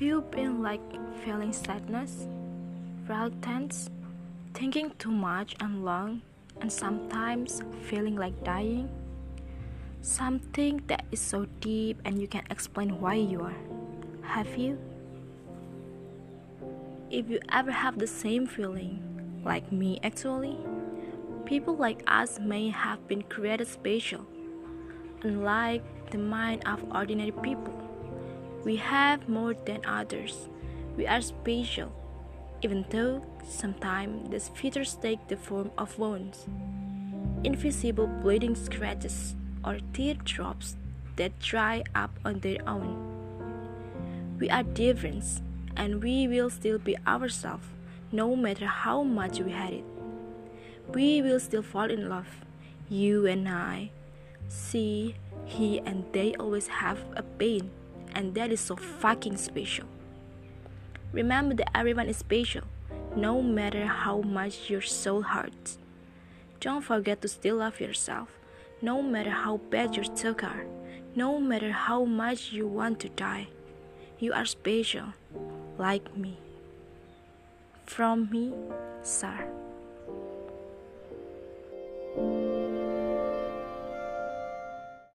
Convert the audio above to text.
Have you been like feeling sadness, reluctance, thinking too much and long, and sometimes feeling like dying? Something that is so deep and you can't explain why you are. Have you? If you ever have the same feeling, like me actually, people like us may have been created special, unlike the mind of ordinary people. We have more than others. We are special, even though sometimes these features take the form of wounds, invisible bleeding scratches, or teardrops that dry up on their own. We are different and we will still be ourselves no matter how much we hate it. We will still fall in love, you and I. See, he and they always have a pain, and that is so fucking special. Remember that everyone is special, no matter how much your soul hurts. Don't forget to still love yourself, no matter how bad your thoughts are, no matter how much you want to die. You are special like me. From me, sir.